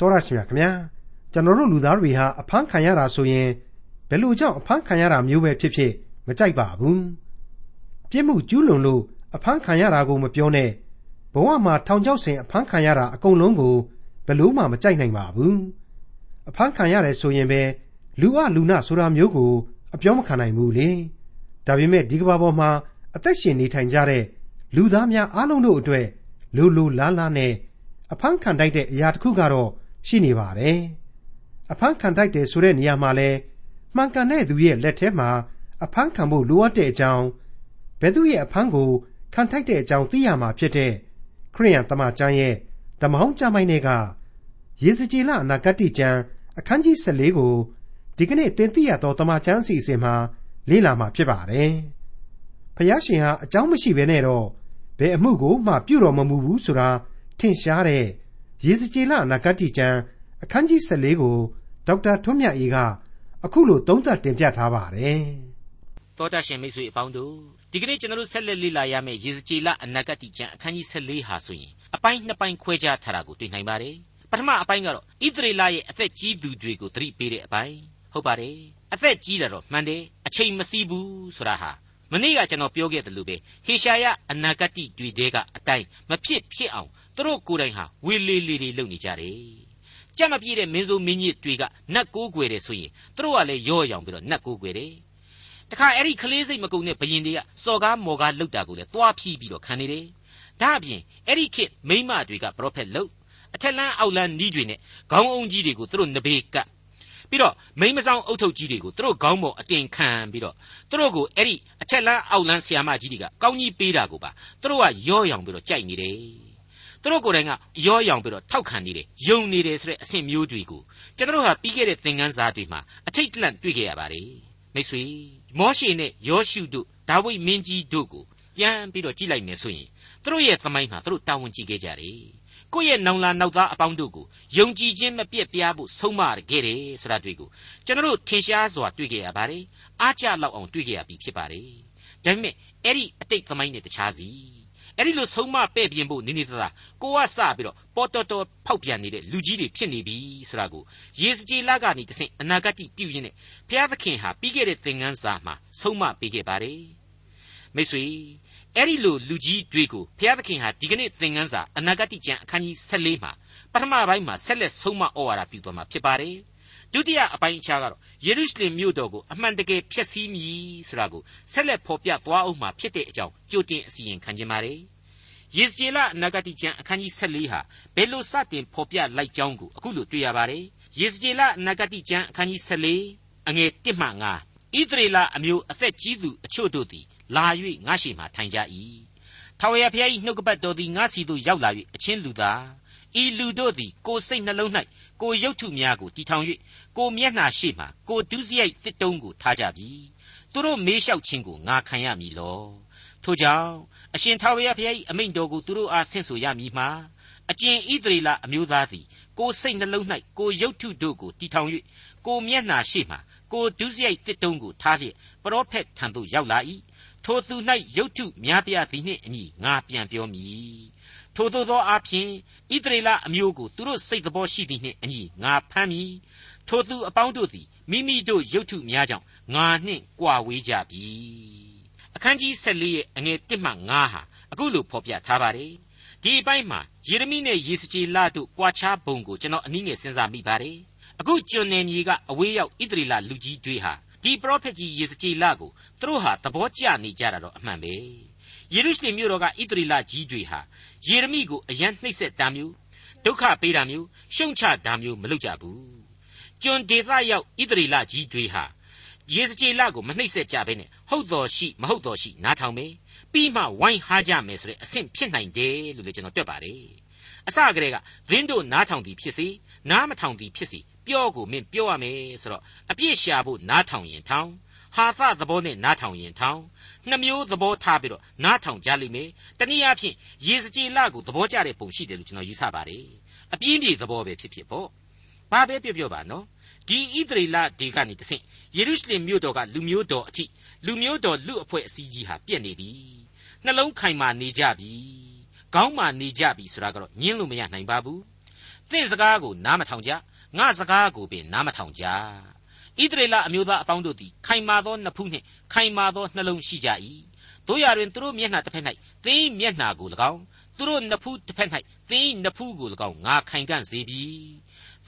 တော်ရရှိမြခင်ဗျာကျွန်တော်တို့လူသားတွေဟာအဖမ်းခံရတာဆိုရင်ဘယ်လိုကြောင့်အဖမ်းခံရတာမျိုးပဲဖြစ်ဖြစ်မကြိုက်ပါဘူးပြစ်မှုကျူးလွန်လို့အဖမ်းခံရတာကိုမပြောနဲ့ဘဝမှာထောင်ချောက်ဆင်အဖမ်းခံရတာအကုန်လုံးကိုဘယ်လို့မှမကြိုက်နိုင်ပါဘူးအဖမ်းခံရတယ်ဆိုရင်ပဲလူအလူနာဆိုတာမျိုးကိုအပြောမခံနိုင်ဘူးလေဒါပေမဲ့ဒီကဘာပေါ်မှာအသက်ရှင်နေထိုင်ကြတဲ့လူသားများအားလုံးတို့အတွက်လူလူလားလားနဲ့အဖမ်းခံတိုက်တဲ့အရာတစ်ခုကတော့ ရှိနေပါတယ်အဖမ်းခံတိုက်တယ်ဆိုတဲ့နေရာမှာလဲမှန်ကန်တဲ့သူရဲ့လက်ထဲမှာအဖမ်းခံဖို့လိုအပ်တဲ့အကြောင်းဘယ်သူရဲ့အဖမ်းကိုခံထိုက်တဲ့အကြောင်းသိရမှာဖြစ်တဲ့ခရိယန်တမန်ကျမ်းရဲ့ဓမ္မဟောင်းကျမ်းပိုင်းတွေကယေဇကျေလအနာဂတ်ကျမ်းအခန်းကြီး14ကိုဒီကနေ့တင်ပြရသောတမန်ကျမ်းစီအစဉ်မှာလေ့လာမှာဖြစ်ပါတယ်။ဖျားရှင်ဟာအကြောင်းမရှိဘဲနဲ့တော့ဘယ်အမှုကိုမှပြုတော်မမူဘူးဆိုတာထင်ရှားတဲ့ ရေစကြည်လအနာဂတ်ကျမ်းအခန်းကြီး14ကိုဒေါက်တာထွန်းမြတ်အေးကအခုလိုသုံးသပ်တင်ပြထားပါတယ်။သောတာရှင်မိတ်ဆွေအပေါင်းတို့ဒီကနေ့ကျွန်တော်တို့ဆက်လက်လေ့လာရမယ့်ရေစကြည်လအနာဂတ်ကျမ်းအခန်းကြီး14ဟာဆိုရင်အပိုင်းနှစ်ပိုင်းခွဲခြားထားတာကိုတွေ့နိုင်ပါတယ်။ပထမအပိုင်းကတော့ဣသရေလရဲ့အသက်ကြီးသူတွေကိုသတိပေးတဲ့အပိုင်းဟုတ်ပါတယ်။အသက်ကြီးတာတော့မှန်တယ်အချိန်မစီးဘူးဆိုတာဟာမနေ့ကကျွန်တော်ပြောခဲ့တယ်လို့ပဲဟေရှာယအနာဂတ်တွေတဲကအတိုင်းမဖြစ်ဖြစ်အောင် သူတို့ကိုယ်တိုင်ဟာဝေလေလေတွေလုပ်နေကြတယ်။ကြက်မပြည့်တဲ့မင်းစိုးမင်းကြီးတွေကနတ်ကိုးကွယ်တယ်ဆိုရင်သူတို့ကလည်းရော့ရောင်ပြီးတော့နတ်ကိုးကွယ်တယ်။တခါအဲ့ဒီကလေးစိတ်မကုံတဲ့ဘရင်တွေကစော်ကားမော်ကားလှုပ်တာကိုလည်းသွားဖြီးပြီးတော့ခံနေတယ်။ဒါအပြင်အဲ့ဒီခေတ်မိမတွေကပရောဖက်လှုပ်အထက်လန်းအောက်လန်းနီးတွေနဲ့ခေါင်းအုံကြီးတွေကိုသူတို့နဘေးကပ်ပြီးတော့မိမဆောင်အုတ်ထုတ်ကြီးတွေကိုသူတို့ခေါင်းပေါ်အတင်ခံပြီးတော့သူတို့ကိုအဲ့ဒီအချက်လန်းအောက်လန်းဆီယာမကြီးတွေကကောင်းကြီးပေးတာကိုပါသူတို့ကရောရောင်ပြီးတော့ကြိုက်နေတယ် သူတို့ကိုယ်တိုင်ကရောရောင်ပြီးတော့ထောက်ခံနေတယ်ယုံနေတယ်ဆိုတဲ့အဆင့်မျိုးတွေကိုကျွန်တော်တို့ဟာပြီးခဲ့တဲ့သင်ခန်းစာတွေမှာအထိတ်တလန့်တွေ့ခဲ့ရပါတယ်မိတ်ဆွေမောရှေနဲ့ယောရှုတို့ဒါဝိဒ်မင်းကြီးတို့ကိုပြန်ပြီးတော့ကြည့်လိုက်မယ်ဆိုရင်သူတို့ရဲ့သမိုင်းမှာသူတို့တာဝန်ကြည့်ခဲ့ကြတယ်ကိုယ့်ရဲ့နောင်လာနောက်သားအပေါင်းတို့ကိုယုံကြည်ခြင်းမပြတ်ပြားဖို့ဆုံးမခဲ့တယ်ဆိုတာတွေ့ကိုကျွန်တော်တို့ထင်ရှားစွာတွေ့ခဲ့ရပါတယ်အားကြလောက်အောင်တွေ့ခဲ့ရပြီဖြစ်ပါတယ်ဒါပေမဲ့အဲ့ဒီအတိတ်သမိုင်းနဲ့တခြားစီ အဲ့ဒီလိုဆုံးမပဲ့ပြင်ဖို့နေနေသလားကိုကစပြီးတော့ပေါ်တော်တော်ဖောက်ပြန်နေတဲ့လူကြီးတွေဖြစ်နေပြီဆိုတာကိုယေစကြည်လကနေတဆင့်အနာဂတ်ပြုရင်းနဲ့ဘုရားသခင်ဟာပြီးခဲ့တဲ့သင်ခန်းစာမှာဆုံးမပေးခဲ့ပါတယ်မိတ်ဆွေအဲ့ဒီလိုလူကြီးတွေကိုဘုရားသခင်ဟာဒီကနေ့သင်ခန်းစာအနာဂတ်ကျမ်းအခန်းကြီး14မှာပထမပိုင်းမှာဆက်လက်ဆုံးမဩဝါဒပြုသွားမှာဖြစ်ပါတယ် ဒုတိယအပိုင်းအခြားကတော့ယေရုရှလင်မြို့တော်ကိုအမှန်တကယ်ဖျက်ဆီးမည်ဆိုတာကိုဆက်လက်ဖော်ပြသွားအောင်မှာဖြစ်တဲ့အကြောင်းကြိုတင်အစီရင်ခံခြင်းပါတယ်ယေဇကျေလအနာဂတ်ကျမ်းအခန်းကြီး14ဟာဘယ်လိုစတင်ဖော်ပြလိုက်ကြောင်းကိုအခုလိုတွေ့ရပါတယ်ယေဇကျေလအနာဂတ်ကျမ်းအခန်းကြီး14အငယ်1မှ9ဣသရေလအမျိုးအသက်ကြီးသူအချို့တို့သည်လာ၍ငါရှိမှထိုင်ကြ၏ထာဝရဘုရား၏နှုတ်ကပတ်တော်သည်ငါစီသို့ရောက်လာ၍အချင်းလူသား ဤလူတို့သည်ကိုယ်စိတ်နှလုံး၌ကိုရုပ်ထုများကိုတီထောင်၍ကိုမျက်နှာရှိမှကိုဒုစရိုက်တစ်တုံးကိုထားကြပြီသူတို့မေးလျှောက်ခြင်းကိုငါခံရမည်လောထို့ကြောင့်အရှင်ထာဝရဘုရား၏အမိန့်တော်ကိုသူတို့အားဆင့်ဆိုရမည်မှာအကျင်ဣသရေလအမျိုးသားသည်ကိုစိတ်နှလုံး၌ကိုရုပ်ထုတို့ကိုတီထောင်၍ကိုမျက်နှာရှိမှကိုဒုစရိုက်တစ်တုံးကိုထားလျက်ပရောဖက်ထံသို့ရောက်လာ၏ထိုသူ၌ရုတ်ထုများပြားသည်နှင့်အညီငါပြန်ပြောမည် ထိုသို့သောအဖြစ်ဣသရေလအမျိုးကိုသူတို့စိတ်တော်ရှိသည်နှင့်အညီငါဖမ်းမည်ထိုသူအပေါင်းတို့သည်မိမိတို့ရုတ်ထုများကြောင့်ငါနှင့်ကြွာဝေးကြပြီအခန်းကြီး14ရဲ့အငယ်1မှ9ဟာအခုလိုဖော်ပြထားပါတယ်ဒီအပိုင်းမှာယေရမိနဲ့ယေစကြည်လတို့ကြွားချပုံကိုကျွန်တော်အနည်းငယ်စဉ်းစားမိပါတယ်အခုကျွန်နယ်မြေကအဝေးရောက်ဣသရေလလူကြီးတွေဟာဒီပရောဖက်ကြီးယေစကြည်လကိုသူတို့ဟာသဘောကျနေကြတာတော့အမှန်ပဲ ယေရုရှလင်မြို့တော်ကဣသရေလကြီးတွေဟာယေရမိကိုအယံနှိပ်စက်တာမျိုးဒုက္ခပေးတာမျိုးရှုံချတာမျိုးမလုပ်ကြဘူးကျွန်ဒေသရောက်ဣသရေလကြီးတွေဟာယေစကြည်လကိုမနှိပ်စက်ကြဘဲနဲ့ဟုတ်တော်ရှိမဟုတ်တော်ရှိနားထောင်မယ်ပြီးမှဝိုင်းဟားကြမယ်ဆိုတဲ့အဆင့်ဖြစ်နိုင်တယ်လို့လည်းကျွန်တော်တွက်ပါတယ်အစကတည်းကသင်းတို့နားထောင်သည်ဖြစ်စေနားမထောင်သည်ဖြစ်စေပြောကိုမင်းပြောရမယ်ဆိုတော့အပြစ်ရှာဖို့နားထောင်ရင်ထောင်ဟာသသဘောနဲ့နားထောင်ရင်ထောင် နှမျိုးသဘောထားပြီးတော့နားထောင်ကြလိမ့်မယ်တနည်းအားဖြင့်ရေစကြည်လကိုသဘောကျတဲ့ပုံရှိတယ်လို့ကျွန်တော်ယူဆပါတယ်အပြင်းပြေသဘောပဲဖြစ်ဖြစ်ပေါ့ဘာပဲပြောပြောပါနော်ဒီဣသရေလဒေကနေတဆင့်ယေရုရှလင်မြို့တော်ကလူမျိုးတော်အထိလူမျိုးတော်လူအဖွဲ့အစည်းကြီးဟာပြက်နေပြီနှလုံးခိုင်မာနေကြပြီခေါင်းမာနေကြပြီဆိုတာကတော့ညင်းလို့မရနိုင်ပါဘူးသင်စကားကိုနားမထောင်ကြငါစကားကိုပင်နားမထောင်ကြ ဣသရေလအမျိုးသားအပေါင်းတို့သည်ခိုင်မာသောနှစ်ဖူးနှင့်ခိုင်မာသောနှလုံးရှိကြ၏တို့ရတွင်သူတို့မျက်နှာတစ်ဖက်၌သင်မျက်နှာကို၎င်းသူတို့နှစ်ဖူးတစ်ဖက်၌သင်နှစ်ဖူးကို၎င်းငါခိုင်ကန့်စေပြီ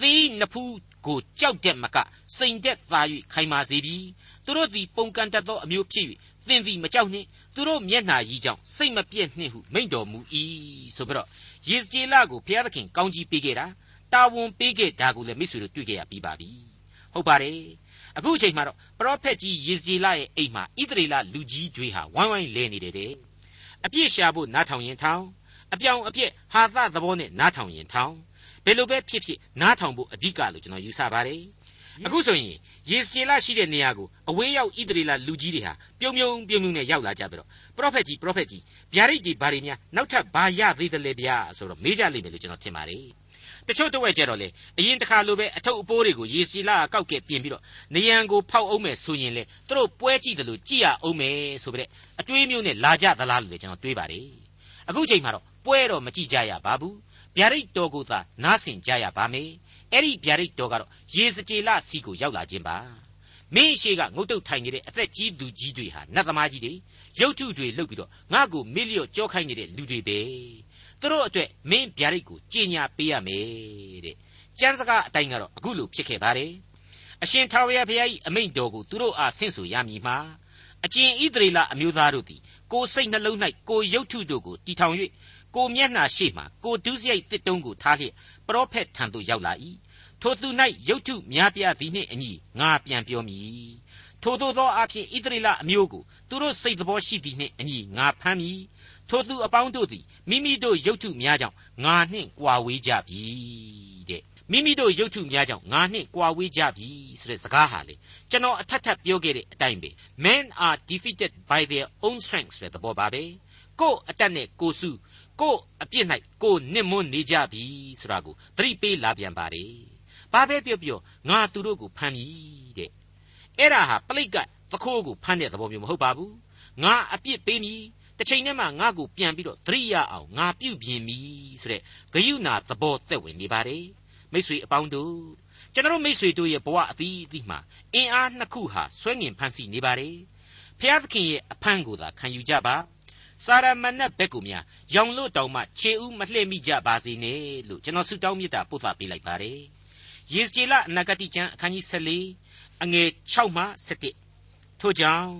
သင်နှစ်ဖူးကိုကြောက်တဲ့မကစိန်တဲ့သာ၍ခိုင်မာစေပြီသူတို့သည်ပုံကန်တတ်သောအမျိုးဖြစ်၍သင်သည်မကြောက်နှင့်သူတို့မျက်နှာကြီးကြောင့်စိတ်မပြည့်နှင့်ဟုမိန့်တော်မူ၏ဆိုပြီးတော့ယေစကျေလကိုဘုရားသခင်ကောင်းကြီးပေးခဲ့တာတာဝန်ပေးခဲ့တာကိုလည်းမိတ်ဆွေတို့တွေ့ခဲ့ရပြီးပါပြီဟုတ်ပါတယ် အခုအချိန်မှာတော့ပရောဖက်ကြီးယေစကျေလရဲ့အိမ်မှာဣသရေလလူကြီးတွေဟာဝိုင်းဝိုင်းလဲနေတယ်တဲ့အပြစ်ရှာဖို့နားထောင်ရင်ထောင်အပြောင်အပြက်ဟာသသဘောနဲ့နားထောင်ရင်ထောင်ဘယ်လိုပဲဖြစ်ဖြစ်နားထောင်ဖို့အဓိကလို့ကျွန်တော်ယူဆပါတယ်အခုဆိုရင်ယေစကျေလရှိတဲ့နေရာကိုအဝေးရောက်ဣသရေလလူကြီးတွေဟာပြုံပြုံပြုံပြုံနဲ့ရောက်လာကြပြီးတော့ပရောဖက်ကြီးပရောဖက်ကြီးဗျာဒိတ်တွေဘာတွေများနောက်ထပ်ဘာရသေးတယ်လဲဗျာဆိုတော့မေးကြလိမ့်မယ်လို့ကျွန်တော်ထင်ပါတယ် တချို့တဝက်ကြတော့လေအရင်တခါလိုပဲအထုပ်အပိုးတွေကိုရေစီလာကောက်ကဲပြင်ပြီးတော့နေရန်ကိုဖောက်အောင်မယ်ဆိုရင်လေသူတို့ပွဲကြည့်တယ်လို့ကြည့်ရအောင်မယ်ဆိုပြီးတဲ့အတွေးမျိုးနဲ့လာကြသလားလို့လေကျွန်တော်တွေးပါတယ်အခုချိန်မှာတော့ပွဲတော့မကြည့်ကြရပါဘူးဗျာဒိတ်တော်ကိုသာနားဆင်ကြရပါမယ်အဲ့ဒီဗျာဒိတ်တော်ကတော့ရေစကြည်လစီကိုရောက်လာခြင်းပါမင်းရှိကငုတ်တုတ်ထိုင်နေတဲ့အသက်ကြီးသူကြီးတွေဟာနတ်သမားကြီးတွေရုပ်ထုတွေလှုပ်ပြီးတော့ငါ့ကိုမေ့လျော့ကြောခိုင်းနေတဲ့လူတွေပဲ သူတို့အတွက်မင်းဗျာဒိတ်ကိုကြင်ညာပေးရမယ်တဲ့ကျမ်းစကားအတိုင်းကတော့အခုလိုဖြစ်ခဲ့ပါတယ်အရှင်ထာဝရဘုရား၏အမိန့်တော်ကိုသူတို့အားဆင့်ဆိုရမည်မှာအကျင်ဣသရေလအမျိုးသားတို့သည်ကိုယ်စိတ်နှလုံး၌ကိုယ်ရုပ်ထုတို့ကိုတီထောင်၍ကိုမျက်နှာရှိမှကိုဒုစရိုက်တစ်တုံးကိုထားလျက်ပရောဖက်ထံသို့ရောက်လာ၏ထိုသူ၌ရုပ်ထုများပြားသည်နှင့်အညီငါပြန်ပြောမည်ထိုသို့သောအဖြစ်ဣသရေလအမျိုးကိုသူတို့စိတ်သဘောရှိသည်နှင့်အညီငါဖမ်းမည် ထိုသူအပေါင်းတို့သည်မိမိတို့ရုပ်ထုများကြောင့်ငါနှင့်ကြွာဝေးကြပြီတဲ့မိမိတို့ရုပ်ထုများကြောင့်ငါနှင့်ကြွာဝေးကြပြီဆိုတဲ့စကားဟာလေကျွန်တော်အထက်ထပ်ပြောခဲ့တဲ့အတိုင်းပဲ men are defeated by their own strength ဆိုတဲ့သဘောပါပဲကိုယ်အတက်နဲ့ကိုစုကိုအပြစ်၌ကိုနစ်မွန်းနေကြပြီဆိုတာကိုသတိပေးလာပြန်ပါတယ်။ဘာပဲပြောပြောငါသူတို့ကိုဖမ်းပြီတဲ့။အဲ့ဒါဟာပလိတ်ကသခိုးကိုဖမ်းတဲ့သဘောမျိုးမဟုတ်ပါဘူး။ငါအပြစ်ပေးမည် တစ်ချိန်တည်းမှာငါ့ကိုပြန်ပြီးတော့သတိရအောင်ငါပြုပြင်မည်ဆိုတဲ့ဂယုဏသဘောသက်ဝင်နေပါတယ်။မိတ်ဆွေအပေါင်းတို့ကျွန်တော်မိတ်ဆွေတို့ရဲ့ဘဝအသီးအသီးမှာအင်အားနှစ်ခုဟာဆွဲငင်ဖန်ဆီးနေပါတယ်။ဖျားသခင်ရဲ့အဖမ်းကိုသာခံယူကြပါ။စာရမဏတ်ဘက်ကိုများရောင်လို့တောင်မှခြေဦးမလှည့်မိကြပါစေနဲ့လို့ကျွန်တော်ဆုတောင်းမေတ္တာပို့သပေးလိုက်ပါတယ်။ယေစကြည်လအနာဂတိကျမ်းအခန်းကြီး14အငယ်6မှ7ထို့ကြောင့်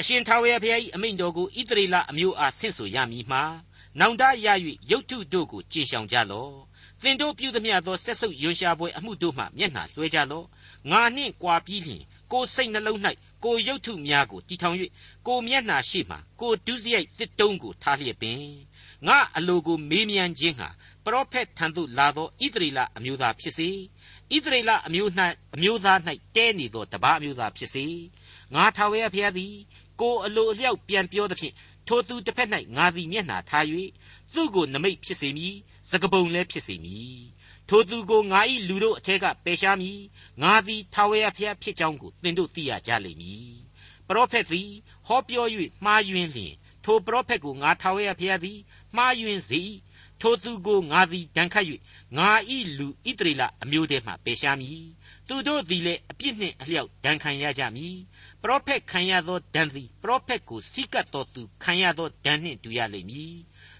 အရှင်ထာဝရဘုရား၏အမိန့်တော်ကိုဣသရေလအမျိုးအားဆင့်ဆိုရမည်မှာနောင်တရ၍ရုတ်ထုတို့ကိုကြင်ဆောင်ကြလော့သင်တို့ပြုသမျှသောဆက်ဆုပ်ယွန်ရှာပွဲအမှုတို့မှမျက်နှာလွှဲကြလော့ငါနှင့်ကြွာပြီးလျင်ကိုယ်စိတ်နှလုံး၌ကိုရုပ်ထုများကိုတီထောင်၍ကိုမျက်နှာရှိမှကိုဒုစရိုက်တစ်တုံးကိုထားလျက်ပင်ငါအလိုကိုမေးမြန်းခြင်းဟာပရောဖက်ထံသို့လာသောဣသရေလအမျိုးသားဖြစ်စေဣသရေလအမျိုး၌အမျိုးသား၌တဲနေသောတပါးအမျိုးသားဖြစ်စေငါထာဝရဘုရားသည် ကိုအလိုအလျောက်ပြန်ပြောသဖြင့်ထိုသူတစ်ဖက်၌ငါသည်မျက်နှာထား၍သူ့ကိုနမိတ်ဖြစ်စေမည်စကပုံလည်းဖြစ်စေမည်ထိုသူကိုငါ၏လူတို့အထက်ကပယ်ရှားမည်ငါသည်ထာဝရဘုရားဖြစ်ကြောင်းကိုသင်တို့သိရကြလိမ့်မည်ပရောဖက်သည်ဟောပြော၍မှားယွင်းလျင်ထိုပရောဖက်ကိုငါထာဝရဘုရားသည်မှားယွင်းစေ၏ထိုသူကိုငါသည်ဒဏ်ခတ်၍ငါ၏လူဣတရီလအမျိုးထဲမှပယ်ရှားမည်သူတို့သည်လည်းအပြစ်နှင့်အလျောက်ဒဏ်ခံရကြမည် ပရောဖက်ခံရသောဒဏ်သည်ပရောဖက်ကိုစိကတ်တော်သူခံရသောဒဏ်နှင့်တူရလိမ့်မည်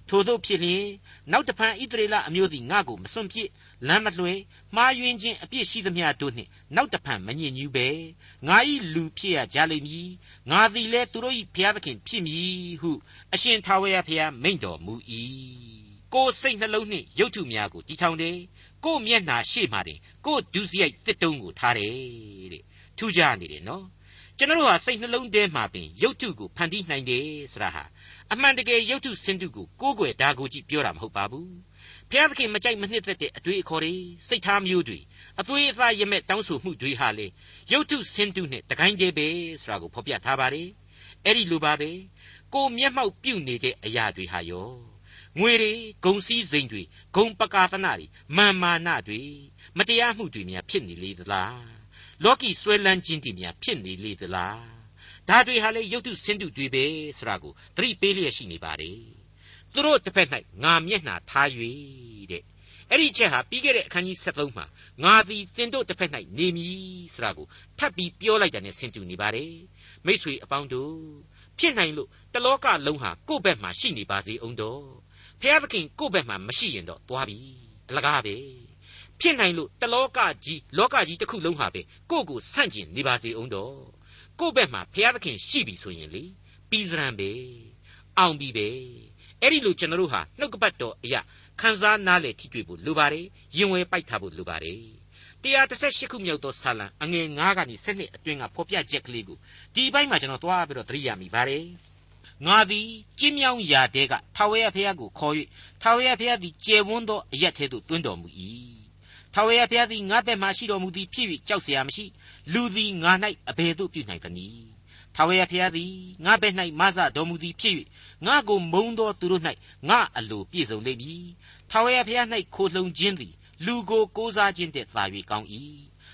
ထို့သောဖြစ်လျင်နောက်တဖန်ဣသရေလအမျိုးသည်ငါ့ကိုမစွန့်ပစ်လမ်းမလွှဲမှားယွင်းခြင်းအပြစ်ရှိသမျှတို့နှင့်နောက်တဖန်မညစ်ညူးပဲငါ၏လူဖြစ်ရကြလိမ့်မည်ငါသည်လည်းသူတို့၏ဘုရားသခင်ဖြစ်မည်ဟုအရှင်ထာဝရဘုရားမိန့်တော်မူ၏ကိုယ်စိတ်နှလုံးနှင့်ရုပ်ထုများကိုတည်ထောင်တယ်ကိုယ်မျက်နှာရှေ့မှာတင်ကိုယ်ဒုစရိုက်တစ်တုံးကိုထားတယ်တဲ့ထူးခြားနေတယ်နော် ကျွန်တော်တို့ဟာစိတ်နှလုံးထဲမှာပင်ရုပ်ထုကိုဖန်တီးနိုင်တယ်ဆိုတာဟာအမှန်တကယ်ရုပ်ထုစင်တုကိုကိုးကွယ်ဒါကိုကြည့်ပြောတာမဟုတ်ပါဘူးဖျားသခင်မကြိုက်မနှစ်သက်တဲ့အတွေ့အခေါ်တွေစိတ်ထားမျိုးတွေအသွေးအသားရမဲ့တောင်းဆိုမှုတွေဟာလေရုပ်ထုစင်တုနဲ့တကိုင်းတည်းပဲဆိုတာကိုဖော်ပြထားပါတယ်အဲ့ဒီလိုပါပဲကိုမျက်မှောက်ပြုတ်နေတဲ့အရာတွေဟာရောငွေတွေဂုံစည်းစိမ်တွေဂုံပကာသနာတွေမာမာနတွေမတရားမှုတွေများဖြစ်နေလေသလား လောကီဆွဲလန်းခြင်းတွေများဖြစ်နေလေသလားဒါတွေဟာလေရုပ်တုဆင်းတုတွေပဲဆိုတာကိုသတိပေးလျက်ရှိနေပါတယ်သူတို့တစ်ဖက်၌ငါမျက်နှာထား၍တဲ့ဣအဲ့ဒီချက်ဟာပြီးခဲ့တဲ့အခန်းကြီး73မှာငါသည်တင်တို့တစ်ဖက်၌နေမည်ဆိုတာကိုထပ်ပြီးပြောလိုက်တာနဲ့ဆင်တူနေပါတယ်မိษွေအပေါင်းတို့ဖြစ်နိုင်လို့တလောကလုံးဟာကိုယ့်ဘက်မှာရှိနေပါစေအောင်တော့ဖျားသခင်ကိုယ့်ဘက်မှာမရှိရင်တော့သွားပြီအလကားပဲ ဖြစ်နိုင်လို့တလောကကြီးလောကကြီးတစ်ခုလုံးဟာပဲကိုယ့်ကိုဆန့်ကျင်နေပါစေအောင်တော့ကိုယ့်ဘက်မှာဖျားသခင်ရှိပြီဆိုရင်လေပြီးစရန်ပဲအောင်ပြီပဲအဲ့ဒီလိုကျွန်တော်တို့ဟာနှုတ်ကပတ်တော်အရာခန်းစားနားလေထိတွေ့ဖို့လိုပါတယ်ရင်ဝဲပိုက်ထားဖို့လိုပါတယ်138ခုမြောက်သောဆာလံအငယ်9ကနေ7အတွင်းကဖော်ပြချက်ကလေးကိုဒီဘက်မှာကျွန်တော်သွားပြီးတော့သတိရမိပါတယ်ငါသည်ကျင်းမြောင်းရာတဲကထာဝရဘုရားကိုခေါ်၍ထာဝရဘုရားသည်ကျယ်ဝန်းသောအရက်ထဲသို့တွင်းတော်မူ၏ ထာဝရဘုရားသည်ငါဘက်မှရှိတော်မူသည်ဖြစ်၍ကြောက်เสียမရှိလူသည်ငါ၌အဘယ်သို့ပြုနိုင်သနည်းထာဝရဘုရားသည်ငါဘက်၌မဆတော်မူသည်ဖြစ်၍ငါကိုမုံသောသူတို့၌ငါအလိုပြည့်စုံလိမ့်မည်ထာဝရဘုရား၌ခိုလှုံခြင်းသည်လူကိုကိုးစားခြင်းတည်းသာ၍ကောင်း၏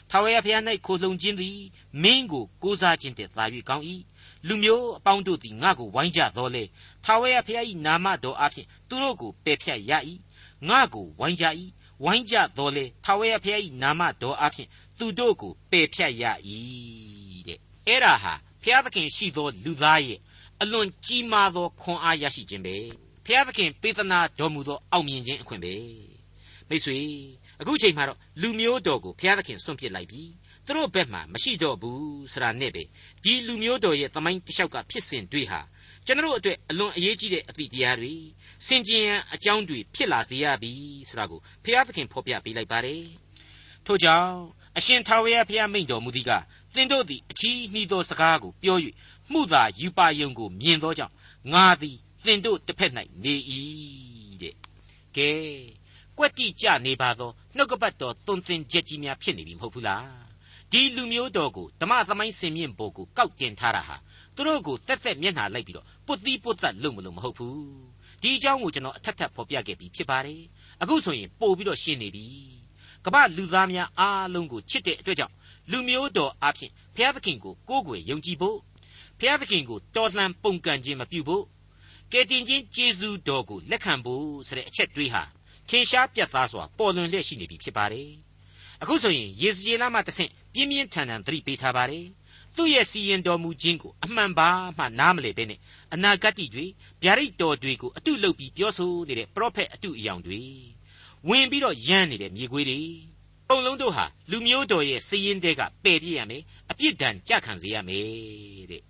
ထာဝရဘုရား၌ခိုလှုံခြင်းသည်မင်းကိုကိုးစားခြင်းတည်းသာ၍ကောင်း၏လူမျိုးအပေါင်းတို့သည်ငါ့ကိုဝိုင်းကြတော်လေထာဝရဘုရား၏နာမတော်အဖျင်သူတို့ကိုပယ်ဖြတ်ရ၏ငါ့ကိုဝိုင်းကြ၏ ဝိုင်းကြတော်လေထာဝရဘုရား၏နာမတော်အဖျင်သူတို့ကိုပယ်ဖြတ်ရ၏တဲ့အဲ့ဒါဟာဘုရားသခင်ရှိသောလူသားရဲ့အလွန်ကြီးမားသောခွန်အားရရှိခြင်းပဲဘုရားသခင်ပေးသနာတော်မူသောအောင်မြင်ခြင်းအခွင့်ပဲမိတ်ဆွေအခုချိန်မှာတော့လူမျိုးတော်ကိုဘုရားသခင်စွန့်ပစ်လိုက်ပြီသူတို့ဘက်မှာမရှိတော့ဘူးဆိုတာနဲ့ပဲဒီလူမျိုးတော်ရဲ့သမိုင်းတစ်လျှောက်ကဖြစ်စဉ်တွေဟာ ကျွန်တော်အတွက်အလွန်အရေးကြီးတဲ့အသည့်တရားတွေစင်ကြင်ရန်အကြောင်းတွေဖြစ်လာစေရပြီဆိုတာကိုဘုရားသခင်ဖော်ပြပေးလိုက်ပါတယ်ထို့ကြောင့်အရှင်ထာဝရဘုရားမိန့်တော်မူသည်ကသင်တို့သည်အချီးနှီးသောစကားကိုပြော၍မှုသာယူပါယုံကိုမြင်သောကြောင့်ငါသည်သင်တို့တစ်ဖက်၌နေ၏တဲ့ကဲကွက်တိကြနေပါသောနှုတ်ကပတ်တော်သွန်သင်ချက်ကြီးများဖြစ်နေပြီမဟုတ်ဘူးလားဒီလူမျိုးတော်ကိုဓမ္မသမိုင်းစင်မြင့်ပေါ်ကိုကောက်တင်ထားတာဟာသူတို့ကိုတက်သက်မျက်နှာလိုက်ပြီးတော့ ပုတ်သီးပုတ်သက်လုပ်မလို့မဟုတ်ဘူးဒီအကြောင်းကိုကျွန်တော်အထက်ထပ်ဖော်ပြခဲ့ပြီးဖြစ်ပါတယ်အခုဆိုရင်ပို့ပြီးတော့ရှင်းနေပြီကမ္ဘာလူသားများအားလုံးကိုချစ်တဲ့အတွက်ကြောင့်လူမျိုးတော်အဖြစ်ဘုရားသခင်ကိုကိုးကွယ်ယုံကြည်ဖို့ဘုရားသခင်ကိုတော်လှန်ပုန်ကန်ခြင်းမပြုဖို့ကယ်တင်ခြင်းကျေးဇူးတော်ကိုလက်ခံဖို့ဆိုတဲ့အချက်တွေးဟာထင်ရှားပြတ်သားစွာပေါ်လွင်လျက်ရှိနေပြီဖြစ်ပါတယ်အခုဆိုရင်ယေဇကျေလမှတဆင့်ပြင်းပြင်းထန်ထန်သတိပေးထားပါတယ် သူ့ရဲ့စီရင်တော်မူခြင်းကိုအမှန်ပါမှနားမလည်ဘဲနဲ့အနာဂတ်တွေဗျာဒိတ်တော်တွေကိုအတုလုပ်ပြီးပြောဆိုနေတဲ့ပရောဖက်အတုအယောင်တွေဝင်ပြီးတော့ယမ်းနေတဲ့မြေခွေးတွေအုံလုံးတို့ဟာလူမျိုးတော်ရဲ့စီရင်တဲ့ကပယ်ပြစ်ရမယ်အပြစ်ဒဏ်ကြခံစေရမယ်တဲ့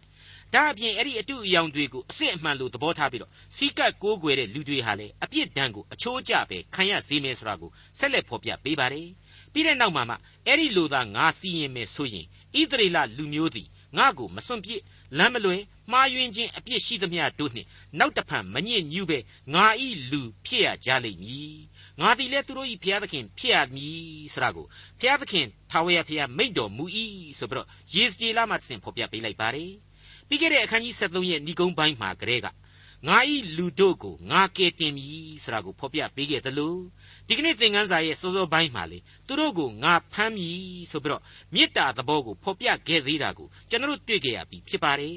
ဒါအပြင်အဲ့ဒီအတုအယောင်တွေကိုအစစ်အမှန်လို့သဘောထားပြီးတော့စီကတ်ကိုးကွယ်တဲ့လူတွေဟာလည်းအပြစ်ဒဏ်ကိုအချိုးကျပဲခံရစေမယ်ဆိုတာကိုဆက်လက်ဖော်ပြပေးပါတယ်ပြီးတဲ့နောက်မှာမှအဲ့ဒီလိုသာငါစီရင်မယ်ဆိုရင် ဣသရေလလူမျိုးသည်ငါ့ကိုမစွန့်ပစ်လမ်းမလွဲမှားယွင်းခြင်းအပြစ်ရှိသမျှတို့နှင့်နောက်တဖန်မညစ်ညူးပဲငါဤလူဖြစ်ရကြလိမ့်မည်ငါသည်လည်းသူတို့ဤဘုရားသခင်ဖြစ်ရမည်ဆိုတာကိုဘုရားသခင်ထာဝရဘုရားမိန့်တော်မူ၏ဆိုပြီးတော့ယေစကျေလမှသင်ဖော်ပြပေးလိုက်ပါတယ်ပြီးခဲ့တဲ့အခန်းကြီး73ရဲ့ဏိဂုံးပိုင်းမှာကလေးကငါဤလူတို့ကိုငါကယ်တင်မည်ဆိုတာကိုဖော်ပြပေးခဲ့သလို ဒီကနေ့သင်ခန်းစာရဲ့စောစောပိုင်းမှာလေသူတို့ကိုငါဖမ်းမည်ဆိုပြီးတော့မေတ္တာသဘောကိုဖော်ပြခဲ့သေးတာကိုကျွန်တော်တို့တွေ့ကြရပြီဖြစ်ပါတယ်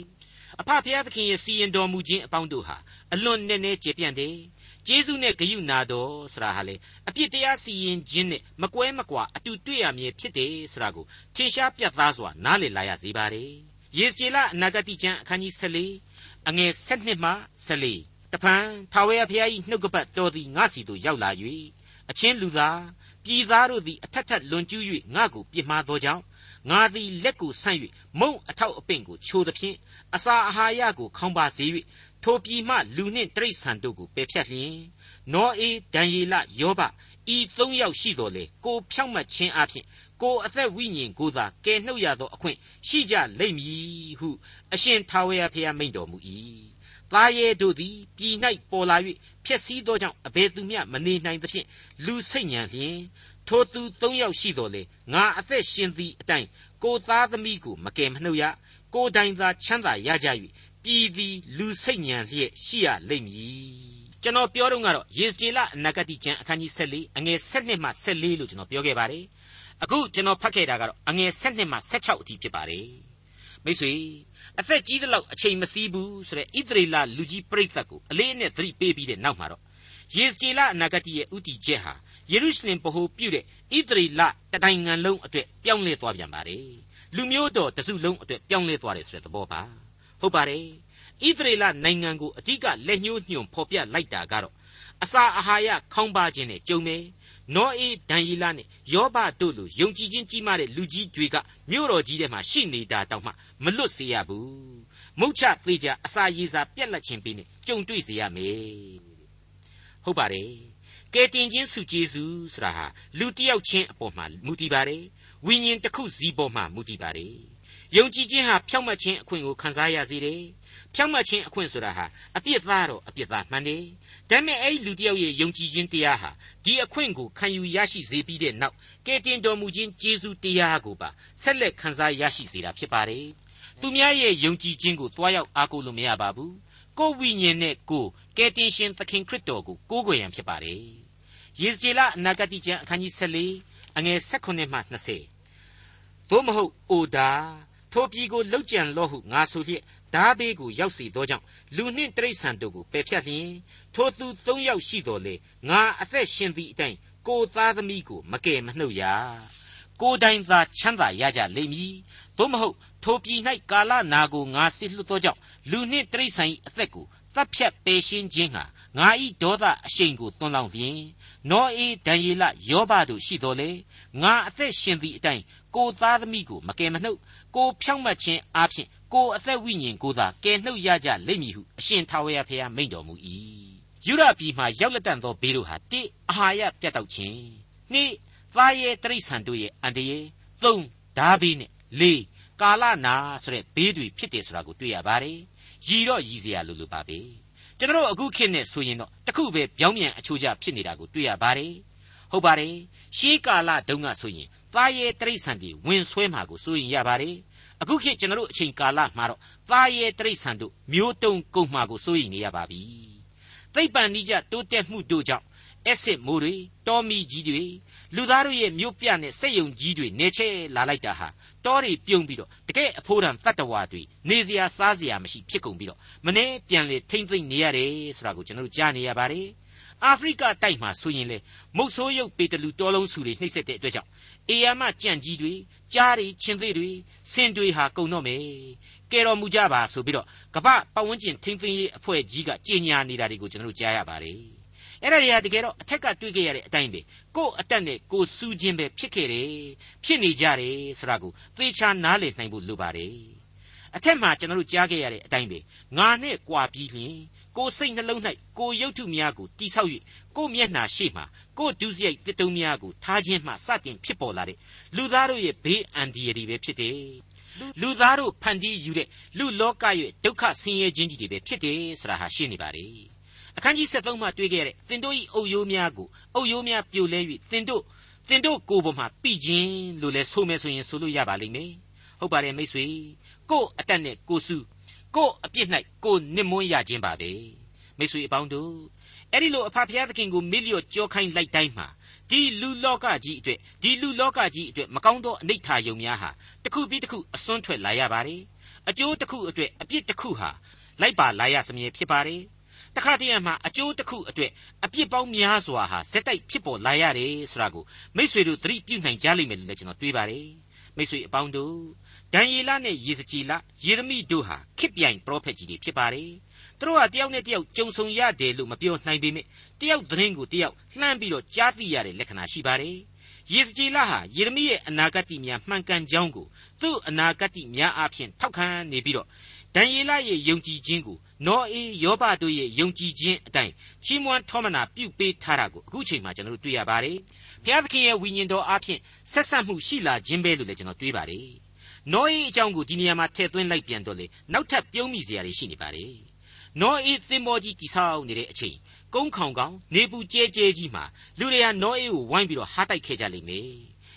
အဖဖျားသခင်ရဲ့စီရင်တော်မူခြင်းအပေါင်းတို့ဟာအလွန်နည်းနည်းကျေပြန့်တယ်ကျေးဇူးနဲ့ဂရုနာတော်ဆိုတာဟာလေအပြစ်တရားစီရင်ခြင်းနဲ့မကွဲမကွာအတူတွေ့ရမည်ဖြစ်တယ်ဆိုတာကိုထင်ရှားပြတ်သားစွာနားလည်လာရစေပါတယ်ယေစကျေလအနာဂတိကျမ်းအခန်းကြီး14အငယ်7မှ14တဖန်ထာဝရဘုရား၏နှုတ်ကပတ်တော်သည်ငါစီသို့ရောက်လာ၍ အချင်းလူသားပြည်သားတို့သည်အထက်ထက်လွန်ကျူး၍ငါကိုပြစ်မှားသောကြောင့်ငါသည်လက်ကိုဆန့်၍မုံအထောက်အပင့်ကိုချိုးသဖြင့်အစာအာဟာရကိုခေါင်းပါစေ၍ထိုပြည်မှလူနှင့်တိရစ္ဆာန်တို့ကိုပယ်ဖြတ်လျင်နောအေဒံယေလယောဘဤသုံးယောက်ရှိတော်လေကိုဖြောင့်မတ်ခြင်းအပြင်ကိုအသက်ဝိညာဉ်ကိုသာကယ်နှုတ်ရသောအခွင့်ရှိကြလိမ့်မည်ဟုအရှင်ထာဝရဘုရားမိန့်တော်မူ၏ သားရဲတို့သည်ပြည်၌ပေါ်လာ၍ဖျက်ဆီးသောကြောင့်အဘယ်သူမျှမနေနိုင်သဖြင့်လူစိတ်ညံလျင်ထိုသူသုံးယောက်ရှိတော်လေငါအသက်ရှင်သည့်အတိုင်းကိုသားသမီးကိုမကယ်မနှုတ်ရကိုတိုင်သာချမ်းသာရကြ၍ပြည်သည်လူစိတ်ညံလျက်ရှိရလိမ့်မည်ကျွန်တော်ပြောတော့ကတော့ယေစကျေလအနာဂတိကျမ်းအခန်းကြီး14အငယ်7မှ14လို့ကျွန်တော်ပြောခဲ့ပါတယ်အခုကျွန်တော်ဖတ်ခဲ့တာကတော့အငယ်7မှ16အထိဖြစ်ပါတယ် မိတ်ဆွေအသက်ကြီးသလောက်အချိန်မစည်းဘူးဆိုတဲ့ဣသရေလလူကြီးပြိဿတ်ကိုအလေးအနက်သတိပေးပြီးတဲ့နောက်မှာတော့ယေစကျေလအနာဂတိရဲ့ဥတီချက်ဟာယေရုရှလင်ဗဟိုပြုတဲ့ဣသရေလတနိုင်ငံလုံးအတွက်ပြောင်းလဲသွားပြန်ပါတယ်လူမျိုးတော်တစုလုံးအတွက်ပြောင်းလဲသွားတယ်ဆိုတဲ့သဘောပါဟုတ်ပါတယ်ဣသရေလနိုင်ငံကိုအဓိကလက်ညှိုးညွှန်ဖော်ပြလိုက်တာကတော့အစာအာဟာရခေါင်းပါခြင်းနဲ့ကြုံမယ် နောအေးဒံယေလနဲ့ယောဘတို့လိုယုံကြည်ခြင်းကြီးမားတဲ့လူကြီးတွေကမြို့တော်ကြီးထဲမှာရှိနေတာတောင်မှမလွတ်စေရဘူးမုတ်ချသေးကြအစာရည်စာပြက်လက်ခြင်းပြီးနဲ့ကြုံတွေ့စေရမယ်ဟုတ်ပါတယ်ကဲတင်ချင်းစုကျေးဇူးဆိုတာဟာလူတစ်ယောက်ချင်းအပေါ်မှာမူတည်ပါတယ်ဝိညာဉ်တစ်ခုစီပေါ်မှာမူတည်ပါတယ် ယုံကြည်ခြင်းဟာဖြောင့်မတ်ခြင်းအခွင့်ကိုခံစားရစေတယ်ဖြောင့်မတ်ခြင်းအခွင့်ဆိုတာဟာအပြစ်သားတော့အပြစ်သားမှန်တယ်ဒါပေမဲ့အဲ့ဒီလူတစ်ယောက်ရဲ့ယုံကြည်ခြင်းတရားဟာဒီအခွင့်ကိုခံယူရရှိစေပြီးတဲ့နောက်ကဲတင်တော်မူခြင်းကျေးဇူးတရားကိုပါဆက်လက်ခံစားရရှိစေတာဖြစ်ပါတယ်သူများရဲ့ယုံကြည်ခြင်းကိုတွားရောက်အားကိုးလို့မရပါဘူးကိုယ်ဝိညာဉ်နဲ့ကိုယ်ကယ်တင်ရှင်သခင်ခရစ်တော်ကိုကိုးကွယ်ရန်ဖြစ်ပါတယ်ယေဇကျေလအနာဂတိကျမ်းအခန်းကြီး14အငယ်16မှ20သို့မဟုတ်အိုဒါ ထိုပြည်ကိုလှုပ်ကြံလော့ဟုငါဆိုလျက်ဓာဘေးကိုရောက်စီသောကြောင့်လူနှင့်တိရစ္ဆာန်တို့ကိုပယ်ဖြတ်လျင်ထိုသူသုံးယောက်ရှိတော်လေငါအသက်ရှင်သည့်အတိုင်းကိုသားသမီးကိုမကယ်မနှုတ်ရကိုတိုင်သာချမ်းသာရကြလိမ့်မည်သို့မဟုတ်ထိုပြည်၌ကာလနာကိုငါစစ်လွတ်သောကြောင့်လူနှင့်တိရစ္ဆာန်၏အသက်ကိုတပ်ဖြတ်ပယ်ရှင်းခြင်းဟာငါဤဒေါသအရှိန်ကိုတွန်းလောင်းဖြင့်နောအေဒံယေလယောဘတို့ရှိတော်လေငါအသက်ရှင်သည့်အတိုင်း ကိုသားသမီးကိုမကယ်မနှုတ်ကိုဖြောင့်မတ်ခြင်းအပြင်ကိုအသက်ဝိညာဉ်ကိုသာကယ်နှုတ်ရကြလိမ့်မည်ဟုအရှင်ထာဝရဘုရားမိန့်တော်မူ၏ယူရပြည်မှရောက်လက်တန်သောဘေးတို့ဟာတိအာဟာရပြတ်တောက်ခြင်းနှိသားရဲ့တရိษံတို့ရဲ့အန္တရာယ်သုံးဓာဘေးနဲ့လေးကာလနာဆိုတဲ့ဘေးတွေဖြစ်တယ်ဆိုတာကိုတွေ့ရပါတယ်ရည်တော့ရည်စရာလိုလိုပါပဲကျွန်တော်အခုခေတ်နဲ့ဆိုရင်တော့တခုပဲပြောင်းပြန်အချိုးကျဖြစ်နေတာကိုတွေ့ရပါတယ်ဟုတ်ပါတယ်ရှေးကာလတုန်းကဆိုရင် သားရဲ့တရိษံတွေဝင်ဆွဲမှာကိုဆိုရင်ရပါတယ်အခုခေတ်ကျွန်တော်အချိန်ကာလမှာတော့သားရဲ့တရိษံတို့မျိုးတုံကုန်မှာကိုစိုးရိမ်နေရပါပြီသိပ္ပံနိကြတိုးတက်မှုတို့ကြောင့်အက်ဆစ်မိုးတွေတောမီကြီးတွေလူသားတို့ရဲ့မြို့ပြနဲ့စက်ယုံကြီးတွေနေချဲလာလိုက်တာဟာတောတွေပြုံပြီးတော့တကယ်အဖိုးတန်တတ္တဝါတွေနေစရာစားစရာမရှိဖြစ်ကုန်ပြီးတော့မနေ့ပြန်လေထိမ့်သိမ့်နေရတယ်ဆိုတာကိုကျွန်တော်တို့ကြားနေရပါတယ်အာဖရိကတိုက်မှာဆိုရင်လေမုတ်ဆိုးရုပ်ပေတလူတော်လုံးစုတွေနှိမ့်ဆက်တဲ့အတွက်ကြောင့် အေယာမကြံ့ကြီးတွေကြားတွေချင်းသေးတွေဆင်တွေဟာကုံတော့မယ်ကဲတော်မူကြပါဆိုပြီးတော့ကပ္ပပတ်ဝန်းကျင်ထိမ့်သိမ်းရေးအဖွဲ့ကြီးကကြေညာနေတာတွေကိုကျွန်တော်တို့ကြားရပါတယ်အဲ့ဒါတွေကတကယ်တော့အထက်ကတွေးခဲ့ရတဲ့အတိုင်းပဲကို့အတက်နဲ့ကိုစူးခြင်းပဲဖြစ်ခဲ့တယ်ဖြစ်နေကြတယ်ဆိုတာကိုသေချာနားလည်နိုင်ဖို့လိုပါတယ်အထက်မှာကျွန်တော်တို့ကြားခဲ့ရတဲ့အတိုင်းပဲငါနဲ့ကြွာပြီးလျင် ကိုစိတ်နှလုံး၌ကိုရုပ်ထုများကိုတိဆောက်၍ကိုမျက်နှာရှိမှကိုဒုစရိုက်တစ်တုံးများကိုထားခြင်းမှစတင်ဖြစ်ပေါ်လာတဲ့လူသားတို့ရဲ့ဘေးအန္တရာယ်တွေပဲဖြစ်တယ်လူသားတို့ဖန်တီးယူတဲ့လူလောကရဲ့ဒုက္ခဆင်းရဲခြင်းကြီးတွေပဲဖြစ်တယ်ဆိုတာဟာရှင်းနေပါလေအခန်းကြီး73မှာတွေ့ခဲ့ရတဲ့သင်တို့၏အုပ်ရိုးများကိုအုပ်ရိုးများပြိုလဲ၍သင်တို့သင်တို့ကိုယ်ပေါ်မှာပြခြင်းလို့လဲဆိုမယ်ဆိုရင်ဆိုလို့ရပါလိမ့်မယ်ဟုတ်ပါတယ်မိတ်ဆွေကို့အတက်နဲ့ကိုစု ကို့အပြစ်၌ကိုနစ်မွန်းရခြင်းပါပဲမိတ်ဆွေအပေါင်းတို့အဲ့ဒီလိုအဖဖျားသခင်ကိုမေ့လျော့ကြောခိုင်းလိုက်တိုင်းမှာဒီလူလောကကြီးအတွက်ဒီလူလောကကြီးအတွက်မကောင်းသောအနိဋ္ဌာယုံများဟာတစ်ခုပြီးတစ်ခုအစွန်းထွက်လာရပါတယ်အကျိုးတစ်ခုအတွက်အပြစ်တစ်ခုဟာလိုက်ပါလာရစမြဲဖြစ်ပါတယ်တခါတည်းမှာအကျိုးတစ်ခုအတွက်အပြစ်ပေါင်းများစွာဟာစက်တိုက်ဖြစ်ပေါ်လာရတယ်ဆိုတာကိုမိษွေတို့သတိပြုနိုင်ကြလိမ့်မယ်လို့လည်းကျွန်တော်တွေးပါတယ် မိษွေအပေါင်းတို့ဒံယေလနဲ့ယေဇကြည်လယေရမိတို့ဟာခစ်ပြိုင်ပရောဖက်ကြီးတွေဖြစ်ပါတယ်သူတို့ဟာတယောက်နဲ့တယောက်ကြုံဆုံရတယ်လို့မပြောနိုင်ပေမဲ့တယောက်သတင်းကိုတယောက်လှမ်းပြီးတော့ကြားသိရတဲ့လက္ခဏာရှိပါတယ်ယေဇကြည်လဟာယေရမိရဲ့အနာဂတ်များမှန်ကန်ကြောင်းကိုသူ့အနာဂတ်များအပြင်ထောက်ခံနေပြီးတော့ဒံယေလရဲ့ယုံကြည်ခြင်းကိုနောအေးယောဘတို့ရဲ့ယုံကြည်ခြင်းအတိုင်းချီးမွမ်းထောမနာပြုပေးထားတာကိုအခုချိန်မှာကျွန်တော်တို့တွေ့ရပါတယ် ဘုရားသခင်ရဲ့ဝိညာဉ်တော်အပြင်ဆက်ဆက်မှုရှိလာခြင်းပဲလို့လည်းကျွန်တော်တွေးပါတယ်နောအေးအကြောင်းကိုဒီနေရာမှာထည့်သွင်းလိုက်ပြန်တော့လေနောက်ထပ်ပြုံးမိစရာတွေရှိနေပါတယ်နောအေးသင်္ဘောကြီးတိဆောက်နေတဲ့အချိန်ကုန်းခေါင်ကောင်နေပူကျဲကျဲကြီးမှာလူတွေကနောအေးကိုဝိုင်းပြီးတော့ဟားတိုက်ခဲ့ကြလိမ့်မယ်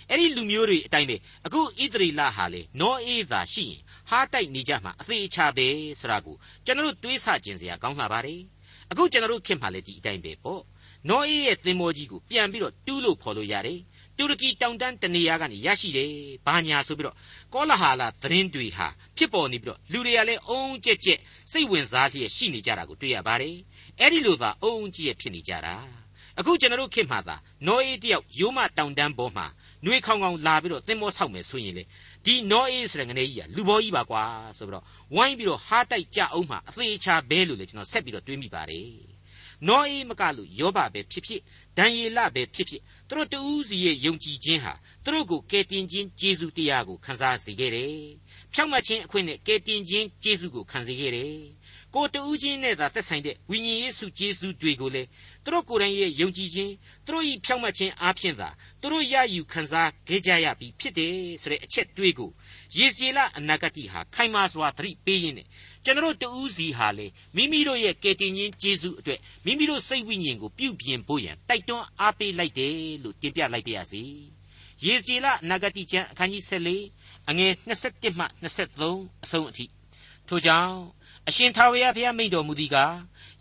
အဲ့ဒီလူမျိုးတွေအတိုင်းပဲအခုဣသရေလဟာလေနောအေးသာရှိရင်ဟားတိုက်နေကြမှာအသေးအချာပဲဆိုတာကိုကျွန်တော်တို့တွေးဆကျင်စရာကောင်းလာပါတယ်အခုကျွန်တော်တို့ခင်မှာလေဒီအတိုင်းပဲပေါ့ နောအေးရဲ့သင်္ဘောကြီးကိုပြန်ပြီးတော့တူးလို့ခေါ်လို့ရတယ်တူရကီတောင်တန်းတနေရာကနေရရှိတယ်။ဘာညာဆိုပြီးတော့ကောလာဟာလာသတင်းတွေဟာဖြစ်ပေါ်နေပြီးတော့လူတွေကလည်းအုံကြက်ကြက်စိတ်ဝင်စားလျက်ရှိနေကြတာကိုတွေ့ရပါတယ်။အဲ့ဒီလိုသာအုံကြက်ဖြစ်နေကြတာ။အခုကျွန်တော်တို့ခေတ်မှာသာနောအေးတယောက်ရိုးမတောင်တန်းပေါ်မှာနှွေးခေါင်ခေါင်လာပြီးတော့သင်္ဘောဆောက်မယ်ဆိုရင်လေဒီနောအေးဆိုတဲ့ငနေကြီးကလူဘောကြီးပါကွာဆိုပြီးတော့ဝိုင်းပြီးတော့ဟားတိုက်ကြအောင်မှအသေးချာဘဲလို့လေကျွန်တော်ဆက်ပြီးတော့တွေးမိပါတယ် နောအေးမကလို့ယောဘပဲဖြစ်ဖြစ်ဒံယေလပဲဖြစ်ဖြစ်သူတို့တူးစီရဲ့ယုံကြည်ခြင်းဟာသူတို့ကိုကယ်တင်ခြင်းကျေးဇူးတရားကိုခံစားစေခဲ့တယ်ဖြောင့်မတ်ခြင်းအခွင့်နဲ့ကယ်တင်ခြင်းကျေးဇူးကိုခံစေခဲ့တယ် ကိုတူးချင်းနဲ့သာသက်ဆိုင်တဲ့ဝိညာဉ်ရေးစုကျေးဇူးတွေကိုလေသူတို့ကိုယ်တိုင်ရဲ့ယုံကြည်ခြင်းသူတို့ဤဖြောင့်မတ်ခြင်းအားဖြင့်သာသူတို့ရယူခံစားခဲ့ကြရပြီဖြစ်တယ်ဆိုတဲ့အချက်တွေးကိုယေဇေလအနာဂတိဟာခိုင်မာစွာသတိပေးရင်းနဲ့ကျွန်တော်တို့တူးစီဟာလေမိမိတို့ရဲ့ကယ်တင်ခြင်းကျေးဇူးအတွက်မိမိတို့စိတ်ဝိညာဉ်ကိုပြုပြင်ဖို့ရန်တိုက်တွန်းအားပေးလိုက်တယ်လို့တင်ပြလိုက်ပါရစေယေဇေလအနာဂတိကျမ်းအခန်းကြီး14အငယ်21မှ23အဆုံးအထိထို့ကြောင့် အရှင်ထာဝရဘုရားမိန့်တော်မူသည်ကား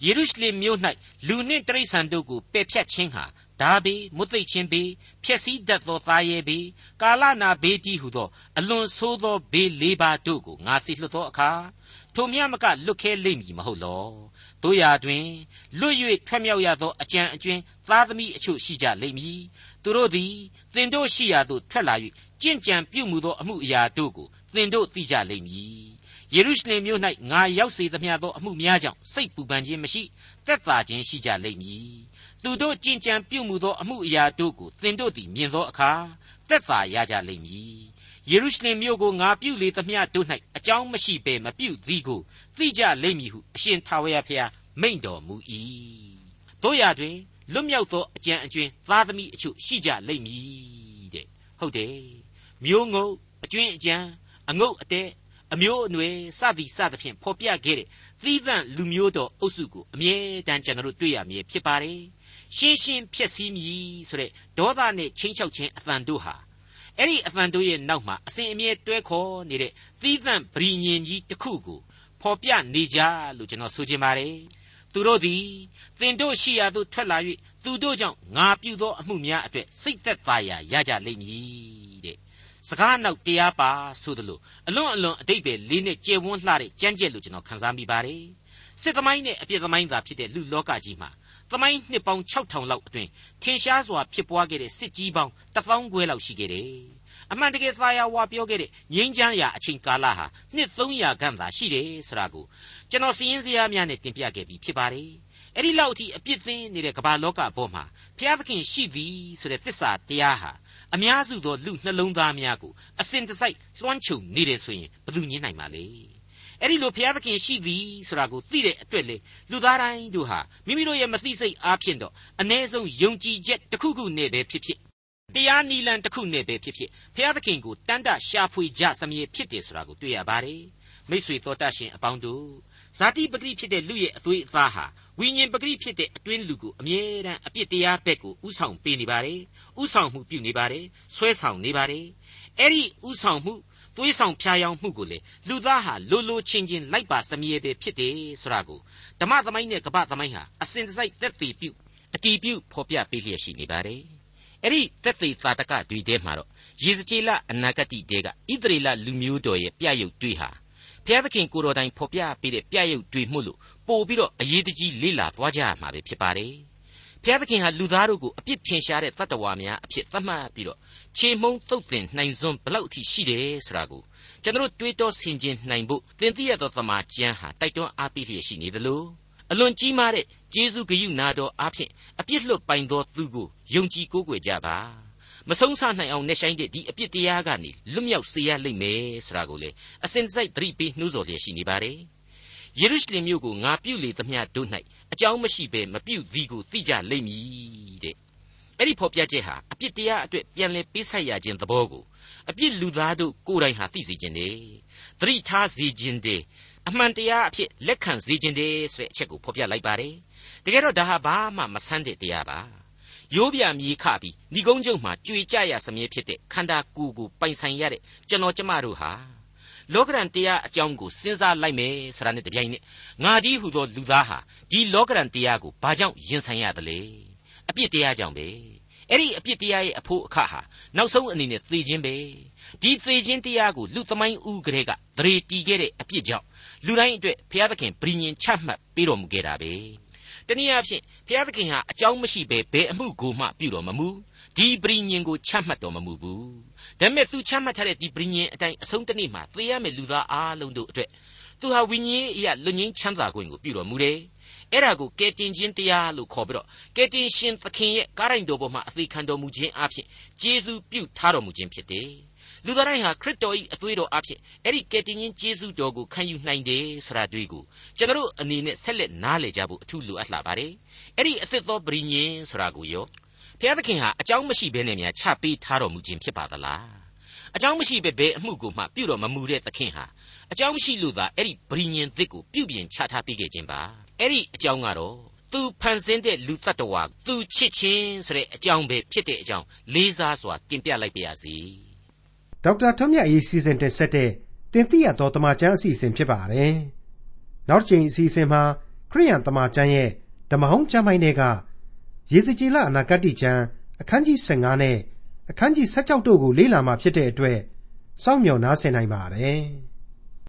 ယေရုရှလင်မြို့၌လူနှင့်တိရစ္ဆာန်တို့ကိုပယ်ဖြတ်ခြင်းဟာဒါဘေးမွတ်သိပ်ခြင်းဘေးဖျက်ဆီးတတ်သောသားရဲဘေးကာလနာဘေးတည်းဟုသော အလွန်ဆိုးသောဘေးလေးပါးတို့ကိုငါစီလွှတ်သောအခါထိုမြမကလွတ်ခဲလိမ့်မည်မဟုတ်လောတို့ရာတွင်လွတ်၍ထွက်မြောက်ရသောအကြံအကျွင်းသားသမီးအချို့ရှိကြလိမ့်မည်သူတို့သည်သင်တို့ရှိရာသို့ထွက်လာ၍ကြင်ကြံပြုမှုသောအမှုအရာတို့ကိုသင်တို့သိကြလိမ့်မည် ယေရုရှလင်မြို့၌ငါရောက်စေသမျှသောအမှုများကြောင့်စိတ်ပူပန်ခြင်းမရှိသက်သာခြင်းရှိကြလိမ့်မည်သူတို့ကြင်ကြံပြုမှုသောအမှုအရာတို့ကိုသင်တို့သည်မြင်သောအခါသက်သာရကြလိမ့်မည်ယေရုရှလင်မြို့ကိုငါပြုလေသမျှတို့၌အကြောင်းမရှိဘဲမပြုသည်ကိုသိကြလိမ့်မည်ဟုအရှင်ထာဝရဘုရားမိန့်တော်မူ၏တို့ရတွင်လွတ်မြောက်သောအကြံအကျွင်းသားသမီးအချို့ရှိကြလိမ့်မည်တဲ့ဟုတ်တယ်မျိုးငုတ်အကျွင်းအကြံအငုတ်အတဲ့ အမျိုးအနွယ်စသည်စသဖြင့်ဖော်ပြခဲ့တဲ့သီးသန့်လူမျိုးတော်အုပ်စုကိုအမြဲတမ်းကျွန်တော်တို့တွေ့ရမည်ဖြစ်ပါတယ်ရှင်းရှင်းဖြစ်စည်းမည်ဆိုတဲ့ဒေါသနဲ့ချင်းချောက်ခြင်းအသံတို့ဟာအဲ့ဒီအသံတို့ရဲ့နောက်မှာအစဉ်အမြဲတွဲခေါ်နေတဲ့သီးသန့်ဗြိညင်ကြီးတစ်ခုကိုဖော်ပြနေကြလို့ကျွန်တော်ဆိုချင်ပါတယ်သူတို့သည်သင်တို့ရှိရာသို့ထွက်လာ၍သူတို့ကြောင့်ငါပြုသောအမှုများအတွက်စိတ်သက်သာရာရကြလိမ့်မည်တဲ့ စကားနောက်တရားပါဆိုသလိုအလွန်အလွန်အတိတ်ပဲလေးနဲ့ကြဲဝန်းလှတဲ့ကြမ်းကြက်လို့ကျွန်တော်ခန်းစားမိပါတယ်စစ်သမိုင်းနဲ့အပြစ်သမိုင်းသာဖြစ်တဲ့လူလောကကြီးမှာသမိုင်းနှစ်ပေါင်း6000လောက်အတွင်းထင်ရှားစွာဖြစ်ပွားခဲ့တဲ့စစ်ကြီးပေါင်း1000ခွဲလောက်ရှိခဲ့တယ်အမှန်တကယ်သာယာဝါပြောခဲ့တဲ့ငြိမ်းချမ်းရာအချိန်ကာလဟာနှစ်300ခန့်သာရှိတယ်ဆိုတာကိုကျွန်တော်စီးရင်စရာများနဲ့တင်ပြခဲ့ပြီးဖြစ်ပါတယ်အဲ့ဒီလောက်အထိအပြစ်သင်းနေတဲ့ကမ္ဘာလောကဘောမှာဘုရားသခင်ရှိသည်ဆိုတဲ့သစ္စာတရားဟာ အများစုသောလူနှလုံးသားများကိုအစဉ်တစိုက်လွှမ်းခြုံနေတယ်ဆိုရင်ဘယ်သူညင်းနိုင်ပါလဲအဲ့ဒီလိုဘုရားသခင်ရှိသည်ဆိုတာကိုသိတဲ့အတွက်လေလူသားတိုင်းတို့ဟာမိမိတို့ရဲ့မသိစိတ်အားဖြင့်တော့အ ਨੇ ဆုံးယုံကြည်ချက်တစ်ခုခုနဲ့ပဲဖြစ်ဖြစ်တရားနီလန်တစ်ခုနဲ့ပဲဖြစ်ဖြစ်ဘုရားသခင်ကိုတန်တရှာဖွေကြစမြဲဖြစ်တယ်ဆိုတာကိုတွေ့ရပါတယ်မိษွေတော်တတ်ရှင်အပေါင်းတို့ ဇာတိပဂရိဖြစ်တဲ့လူရဲ့အသွေးအသားဟာဝိညာဉ်ပဂရိဖြစ်တဲ့အတွင်းလူကိုအမြဲတမ်းအပြစ်တရားဘက်ကိုဥဆောင်ပေးနေပါတယ်ဥဆောင်မှုပြုနေပါတယ်ဆွဲဆောင်နေပါတယ်အဲ့ဒီဥဆောင်မှုသွေးဆောင်ဖြာယောင်မှုကိုလေလူသားဟာလိုလိုချင်းချင်းလိုက်ပါစမြဲပဲဖြစ်တယ်ဆိုတာကိုဓမ္မသမိုင်းနဲ့ကပ္ပသမိုင်းဟာအစဉ်တစိုက်သက်သေပြုအတီးပြုဖော်ပြပေးလျက်ရှိနေပါတယ်အဲ့ဒီသက်သေသာတကတွေထဲမှာတော့ယေဇကျေလအနာဂတိတဲကဣသရေလလူမျိုးတော်ရဲ့ပြရုပ်တွေးဟာ ဘုရားသခင်ကိုတော်တိုင်ဖော်ပြပေးတဲ့ပြရုပ်တွေမှုလို့ပို့ပြီးတော့အရေးတကြီးလေ့လာသွားကြရမှာပဲဖြစ်ပါတယ်ဘုရားသခင်ဟာလူသားတို့ကိုအပြစ်ထင်ရှားတဲ့တတ္တဝါများအဖြစ်သတ်မှတ်ပြီးတော့ခြေမုံသုတ်တင်နိုင်စွန်းဘလောက်အထိရှိတယ်ဆိုတာကိုကျွန်တော်တွေးတောဆင်ခြင်နိုင်ဖို့သင်သိရသောသမာကျမ်းဟာတိုက်တွန်းအားပေးလျက်ရှိနေသလိုအလွန်ကြီးမားတဲ့ဂျေဇုဂယုနာတော်အားဖြင့်အပြစ်လွတ်ပိုင်သောသူကိုယုံကြည်ကိုးကွယ်ကြပါ မဆုံးဆနိုင်အောင်နှက်ဆိုင်တဲ့ဒီအပြစ်တရားကနေလွတ်မြောက်စေရလိမ့်မယ်ဆိုတာကိုလေအစဉ်တစိုက်သတိပေးနှိုးဆော်လျက်ရှိနေပါတယ်ယေရုရှလင်မြို့ကိုငါပြုတ်လေသမျှတို့၌အကြောင်းမရှိဘဲမပြုတ်သည်ကိုသိကြလိမ့်မည်တဲ့အဲ့ဒီဖော်ပြချက်ဟာအပြစ်တရားအတွက်ပြန်လည်ပေးဆက်ရခြင်းသဘောကိုအပြစ်လူသားတို့ကိုယ်တိုင်ဟာသိစေခြင်းတည်းသတိထားစေခြင်းတည်းအမှန်တရားအဖြစ်လက်ခံစေခြင်းတည်းဆိုတဲ့အချက်ကိုဖော်ပြလိုက်ပါတယ်တကယ်တော့ဒါဟာဘာမှမဆန်းတဲ့တရားပါ ရိုးပြမြေခပြီးဏိကုံးကျုံမှာကြွေကြရစမြဲဖြစ်တဲ့ခန္ဓာကိုယ်ကိုပိုင်ဆိုင်ရတဲ့ကျွန်တော်ကျမတို့ဟာလောကရန်တရားအကြောင်းကိုစဉ်းစားလိုက်မယ်ဆိုတာနဲ့တပြိုင်နက်ငါဒီဟုသောလူသားဟာဒီလောကရန်တရားကိုဘာကြောင့်ရင်ဆိုင်ရသလဲအပြစ်တရားကြောင့်ပဲအဲ့ဒီအပြစ်တရားရဲ့အဖို့အခဟာနောက်ဆုံးအနေနဲ့သေခြင်းပဲဒီသေခြင်းတရားကိုလူသမိုင်းဦးကလေးကသရေတီခဲ့တဲ့အပြစ်ကြောင့်လူတိုင်းအတွက်ဘုရားသခင်ဗြိညင်ချမှတ်ပေးတော်မူခဲ့တာပဲ တနည်းအားဖြင့်ဘုရားသခင်ဟာအကြောင်းမရှိဘဲဘယ်အမှုကိုမှပြုတော်မမူဒီပရိညင်ကိုချမှတ်တော်မမူဘူးဒါပေမဲ့သူချမှတ်ထားတဲ့ဒီပရိညင်အတိုင်းအဆုံးတနေ့မှာသေရမယ့်လူသားအားလုံးတို့အတွက်သူဟာဝိညာဉ်ရေးအရာလွတ်ငင်းချမ်းသာခွင့်ကိုပြုတော်မူတယ်အဲ့ဒါကိုကယ်တင်ခြင်းတရားလို့ခေါ်ပြီးတော့ကယ်တင်ရှင်သခင်ရဲ့ကားရိုင်တော်ပေါ်မှာအသေးခံတော်မူခြင်းအပြင်ကျေးဇူးပြုထားတော်မူခြင်းဖြစ်တယ် လူသားတိုင်းဟာခရစ်တော်၏အသွေးတော်အဖြစ်အဲ့ဒီကယ်တင်ရှင်ကျေးဇူးတော်ကိုခံယူနိုင်တယ်ဆိုတာတွေ့ကိုကျွန်တော်အနေနဲ့ဆက်လက်နားလည်ကြဖို့အထူးလိုအပ်လာပါတယ်အဲ့ဒီအသစ်သောပရိညင်ဆိုတာကိုရောဘုရားသခင်ဟာအကြောင်းမရှိဘဲနဲ့များချပေးထားတော်မူခြင်းဖြစ်ပါသလားအကြောင်းမရှိဘဲဘယ်အမှုကိုမှပြုတော်မမူတဲ့သခင်ဟာအကြောင်းမရှိလို့သာအဲ့ဒီပရိညင်သစ်ကိုပြုပြင်ချထားပေးခဲ့ခြင်းပါအဲ့ဒီအကြောင်းကတော့သူဖန်ဆင်းတဲ့လူတ attva သူချစ်ခြင်းဆိုတဲ့အကြောင်းပဲဖြစ်တဲ့အကြောင်းလေးစားစွာတင်ပြလိုက်ပါရစေ ဒေါက်တာထွန်းမြတ်ရေးစီစဉ်တင်ဆက်တဲ့တင်ပြတော်တမချန်းအစီအစဉ်ဖြစ်ပါတယ်နောက်တစ်ချိန်အစီအစဉ်မှာခရိယန်တမချန်းရဲ့ဓမ္မဟောင်းကျမ်းပိုင်းတွေကရေစကြည်လအနာဂတ်ကျမ်းအခန်းကြီး15နဲ့အခန်းကြီး16တို့ကိုလေ့လာမှဖြစ်တဲ့အတွက်စောင့်မျှော်နားဆင်နိုင်ပါတယ်။